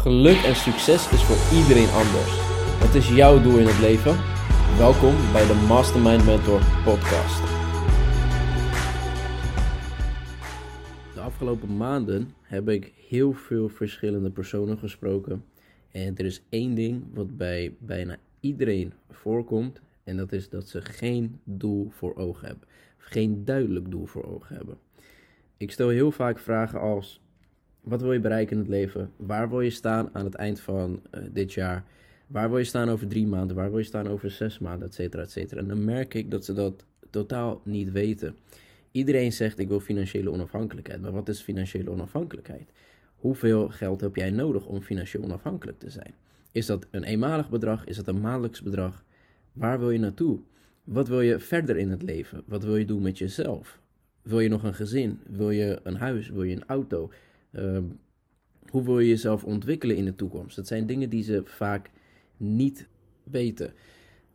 Geluk en succes is voor iedereen anders. Wat is jouw doel in het leven? Welkom bij de Mastermind Mentor podcast. De afgelopen maanden heb ik heel veel verschillende personen gesproken. En er is één ding wat bij bijna iedereen voorkomt. En dat is dat ze geen doel voor ogen hebben. Geen duidelijk doel voor ogen hebben. Ik stel heel vaak vragen als: wat wil je bereiken in het leven? Waar wil je staan aan het eind van uh, dit jaar? Waar wil je staan over drie maanden? Waar wil je staan over zes maanden? Et cetera, et cetera. En dan merk ik dat ze dat totaal niet weten. Iedereen zegt ik wil financiële onafhankelijkheid. Maar wat is financiële onafhankelijkheid? Hoeveel geld heb jij nodig om financieel onafhankelijk te zijn? Is dat een eenmalig bedrag? Is dat een maandelijks bedrag? Waar wil je naartoe? Wat wil je verder in het leven? Wat wil je doen met jezelf? Wil je nog een gezin? Wil je een huis? Wil je een auto? Ehm, hoe wil je jezelf ontwikkelen in de toekomst? Dat zijn dingen die ze vaak niet weten.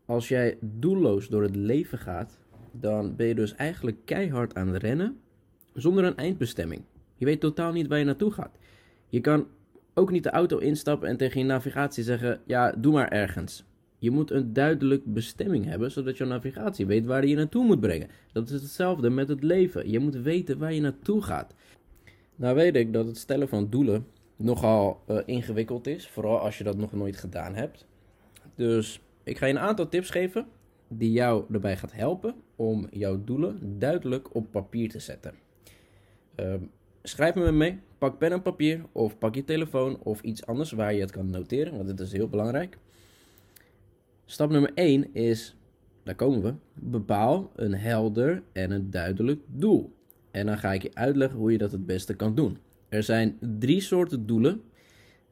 Als jij doelloos door het leven gaat, dan ben je dus eigenlijk keihard aan het rennen zonder een eindbestemming. Je weet totaal niet waar je naartoe gaat. Je kan ook niet de auto instappen en tegen je navigatie zeggen: Ja, doe maar ergens. Je moet een duidelijk bestemming hebben, zodat je navigatie weet waar je naartoe moet brengen. Dat is hetzelfde met het leven. Je moet weten waar je naartoe gaat. Nou weet ik dat het stellen van doelen nogal uh, ingewikkeld is, vooral als je dat nog nooit gedaan hebt. Dus ik ga je een aantal tips geven die jou erbij gaat helpen om jouw doelen duidelijk op papier te zetten. Uh, schrijf me mee, pak pen en papier of pak je telefoon of iets anders waar je het kan noteren, want dit is heel belangrijk. Stap nummer 1 is, daar komen we, bepaal een helder en een duidelijk doel. En dan ga ik je uitleggen hoe je dat het beste kan doen. Er zijn drie soorten doelen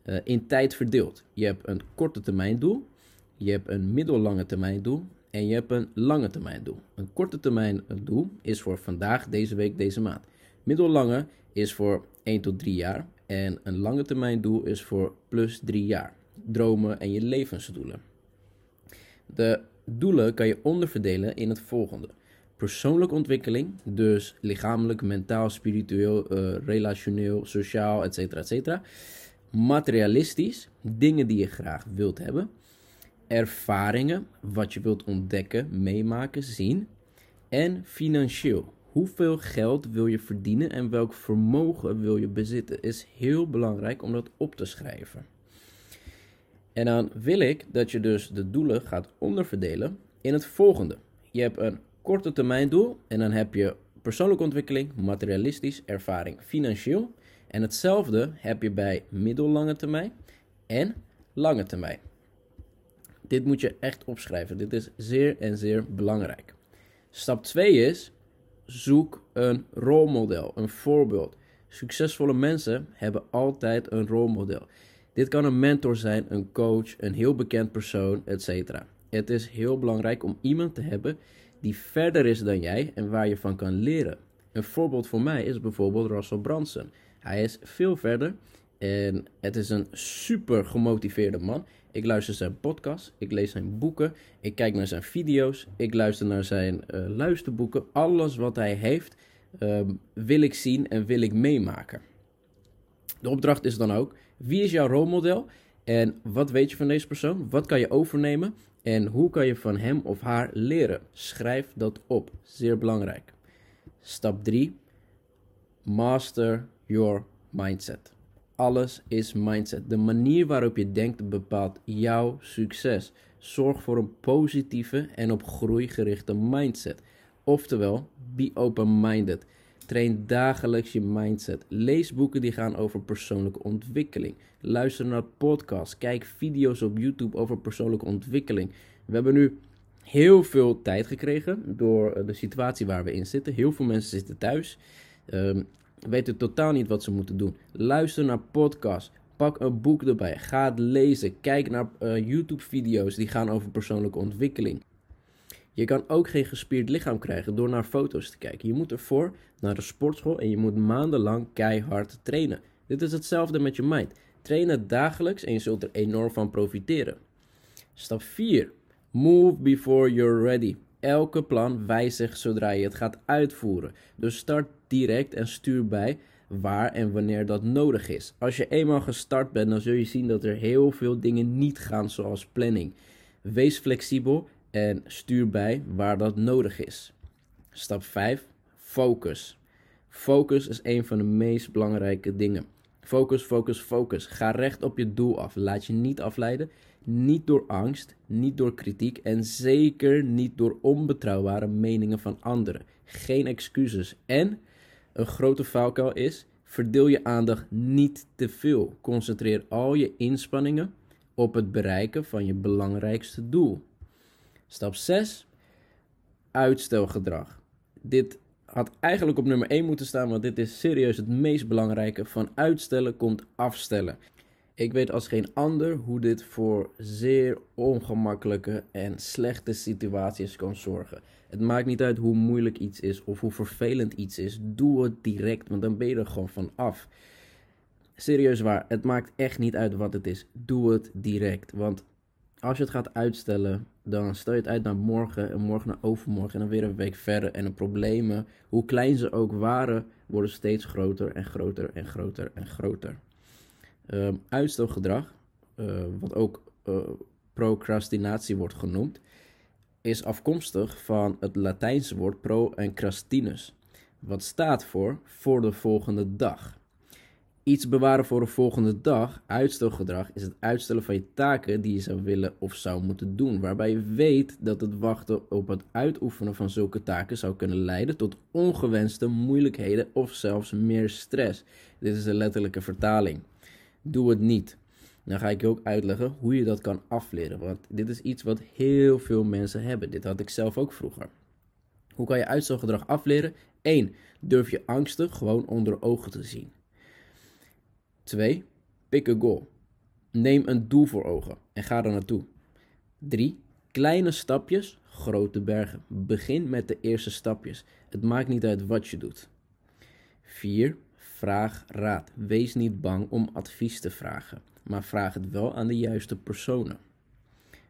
uh, in tijd verdeeld. Je hebt een korte termijn doel, je hebt een middellange termijn doel en je hebt een lange termijn doel. Een korte termijn doel is voor vandaag, deze week, deze maand. Middellange is voor 1 tot 3 jaar en een lange termijn doel is voor plus 3 jaar. Dromen en je levensdoelen. De doelen kan je onderverdelen in het volgende persoonlijke ontwikkeling, dus lichamelijk, mentaal, spiritueel, uh, relationeel, sociaal, etc. etc. Materialistisch, dingen die je graag wilt hebben. Ervaringen, wat je wilt ontdekken, meemaken, zien. En financieel, hoeveel geld wil je verdienen en welk vermogen wil je bezitten, is heel belangrijk om dat op te schrijven. En dan wil ik dat je dus de doelen gaat onderverdelen in het volgende. Je hebt een korte termijn doel en dan heb je persoonlijke ontwikkeling, materialistisch, ervaring, financieel. En hetzelfde heb je bij middellange termijn en lange termijn. Dit moet je echt opschrijven. Dit is zeer en zeer belangrijk. Stap 2 is zoek een rolmodel, een voorbeeld. Succesvolle mensen hebben altijd een rolmodel. Dit kan een mentor zijn, een coach, een heel bekend persoon, etc. Het is heel belangrijk om iemand te hebben die verder is dan jij en waar je van kan leren. Een voorbeeld voor mij is bijvoorbeeld Russell Brunson. Hij is veel verder en het is een super gemotiveerde man. Ik luister zijn podcast, ik lees zijn boeken, ik kijk naar zijn video's, ik luister naar zijn uh, luisterboeken. Alles wat hij heeft uh, wil ik zien en wil ik meemaken. De opdracht is dan ook: wie is jouw rolmodel en wat weet je van deze persoon? Wat kan je overnemen? En hoe kan je van hem of haar leren? Schrijf dat op. Zeer belangrijk. Stap 3. Master your mindset. Alles is mindset. De manier waarop je denkt bepaalt jouw succes. Zorg voor een positieve en op groei gerichte mindset. Oftewel, be open-minded. Train dagelijks je mindset. Lees boeken die gaan over persoonlijke ontwikkeling. Luister naar podcasts. Kijk video's op YouTube over persoonlijke ontwikkeling. We hebben nu heel veel tijd gekregen door eh, de situatie waar we in zitten. Heel veel mensen zitten thuis. Um, weten totaal niet wat ze moeten doen. Luister naar podcasts. Pak een boek erbij. Ga het lezen. Kijk naar uh, YouTube-video's die gaan over persoonlijke ontwikkeling. Je kan ook geen gespierd lichaam krijgen door naar foto's te kijken. Je moet ervoor naar de sportschool en je moet maandenlang keihard trainen. Dit is hetzelfde met je mind. Train het dagelijks en je zult er enorm van profiteren. Stap 4. Move before you're ready. Elke plan wijzigt zodra je het gaat uitvoeren. Dus start direct en stuur bij waar en wanneer dat nodig is. Als je eenmaal gestart bent, dan zul je zien dat er heel veel dingen niet gaan zoals planning. Wees flexibel en stuur bij waar dat nodig is. Stap 5. Focus. Focus is een van de meest belangrijke dingen. Focus, focus, focus. Ga recht op je doel af. Laat je niet afleiden. Niet door angst, niet door kritiek en zeker niet door onbetrouwbare meningen van anderen. Geen excuses. En een grote valkuil is: verdeel je aandacht niet te veel. Concentreer al je inspanningen op het bereiken van je belangrijkste doel. Stap 6. Uitstelgedrag. Dit had eigenlijk op nummer 1 moeten staan, want dit is serieus het meest belangrijke. Van uitstellen komt afstellen. Ik weet als geen ander hoe dit voor zeer ongemakkelijke en slechte situaties kan zorgen. Het maakt niet uit hoe moeilijk iets is of hoe vervelend iets is. Doe het direct, want dan ben je er gewoon van af. Serieus waar, het maakt echt niet uit wat het is. Doe het direct. Want als je het gaat uitstellen, dan stel je het uit naar morgen en morgen naar overmorgen en dan weer een week verder. En de problemen, hoe klein ze ook waren, worden steeds groter en groter en groter en groter. Um, uitstelgedrag, uh, wat ook uh, procrastinatie wordt genoemd, is afkomstig van het Latijnse woord pro en crastinus, wat staat voor voor de volgende dag. Iets bewaren voor de volgende dag, uitstelgedrag, is het uitstellen van je taken die je zou willen of zou moeten doen. Waarbij je weet dat het wachten op het uitoefenen van zulke taken zou kunnen leiden tot ongewenste moeilijkheden of zelfs meer stress. Dit is de letterlijke vertaling. Doe het niet. Dan ga ik je ook uitleggen hoe je dat kan afleren. Want dit is iets wat heel veel mensen hebben. Dit had ik zelf ook vroeger. Hoe kan je uitstelgedrag afleren? 1. Durf je angsten gewoon onder ogen te zien. 2. Pick a goal. Neem een doel voor ogen en ga er naartoe. 3. Kleine stapjes, grote bergen. Begin met de eerste stapjes. Het maakt niet uit wat je doet. 4. Vraag raad. Wees niet bang om advies te vragen, maar vraag het wel aan de juiste personen.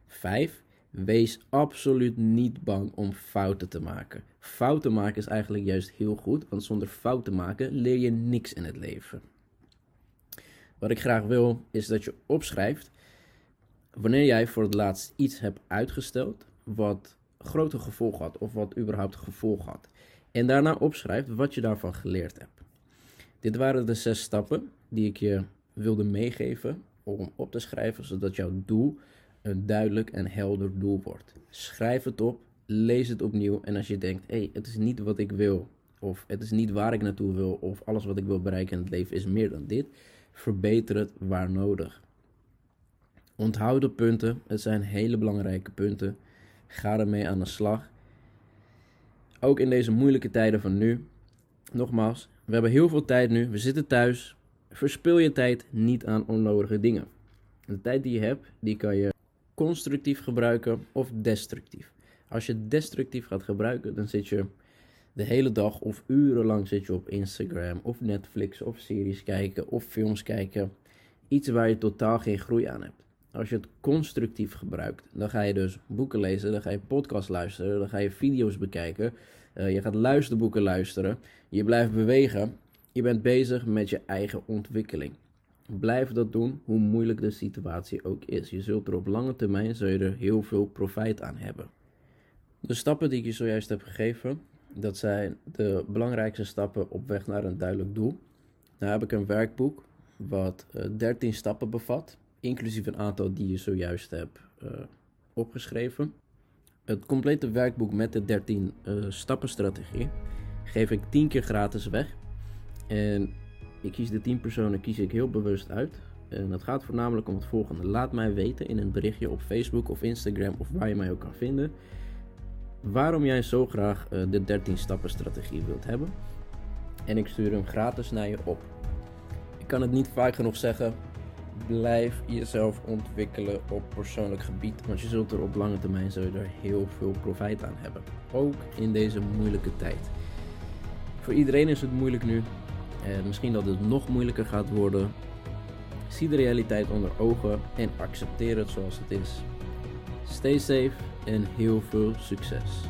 5. Wees absoluut niet bang om fouten te maken. Fouten maken is eigenlijk juist heel goed, want zonder fouten maken leer je niks in het leven. Wat ik graag wil, is dat je opschrijft wanneer jij voor het laatst iets hebt uitgesteld wat grote gevolgen had of wat überhaupt gevolg had. En daarna opschrijft wat je daarvan geleerd hebt. Dit waren de zes stappen die ik je wilde meegeven om op te schrijven, zodat jouw doel een duidelijk en helder doel wordt. Schrijf het op, lees het opnieuw en als je denkt, hé, hey, het is niet wat ik wil, of het is niet waar ik naartoe wil, of alles wat ik wil bereiken in het leven is meer dan dit, verbeter het waar nodig. Onthoud de punten, het zijn hele belangrijke punten. Ga ermee aan de slag. Ook in deze moeilijke tijden van nu. Nogmaals, we hebben heel veel tijd nu. We zitten thuis. Verspil je tijd niet aan onnodige dingen. De tijd die je hebt, die kan je constructief gebruiken of destructief. Als je destructief gaat gebruiken, dan zit je de hele dag of urenlang zit je op Instagram of Netflix of series kijken of films kijken. Iets waar je totaal geen groei aan hebt. Als je het constructief gebruikt, dan ga je dus boeken lezen, dan ga je podcast luisteren, dan ga je video's bekijken, uh, je gaat luisterboeken luisteren, je blijft bewegen, je bent bezig met je eigen ontwikkeling. Blijf dat doen, hoe moeilijk de situatie ook is. Je zult er op lange termijn zul je er heel veel profijt aan hebben. De stappen die ik je zojuist heb gegeven, dat zijn de belangrijkste stappen op weg naar een duidelijk doel. Dan heb ik een werkboek wat uh, eh, 13 stappen bevat, inclusief een aantal die je zojuist hebt uh, opgeschreven. Het complete werkboek met de 13 uh, stappen strategie geef ik 10 keer gratis weg. En ik kies de 10 personen kies ik heel bewust uit. En dat gaat voornamelijk om het volgende. Laat mij weten in een berichtje op Facebook of Instagram of waar je mij ook kan vinden. Waarom jij zo graag uh, de 13 stappen strategie wilt hebben. En ik stuur hem gratis naar je op. Ik kan het niet vaak genoeg zeggen. Blijf jezelf ontwikkelen op persoonlijk gebied. Want je zult er op lange termijn zul heel veel profijt aan hebben. Ook in deze moeilijke tijd. Voor iedereen is het moeilijk nu. En misschien dat het nog moeilijker gaat worden. Zie de realiteit onder ogen en accepteer het zoals het is. Stay safe en heel veel succes.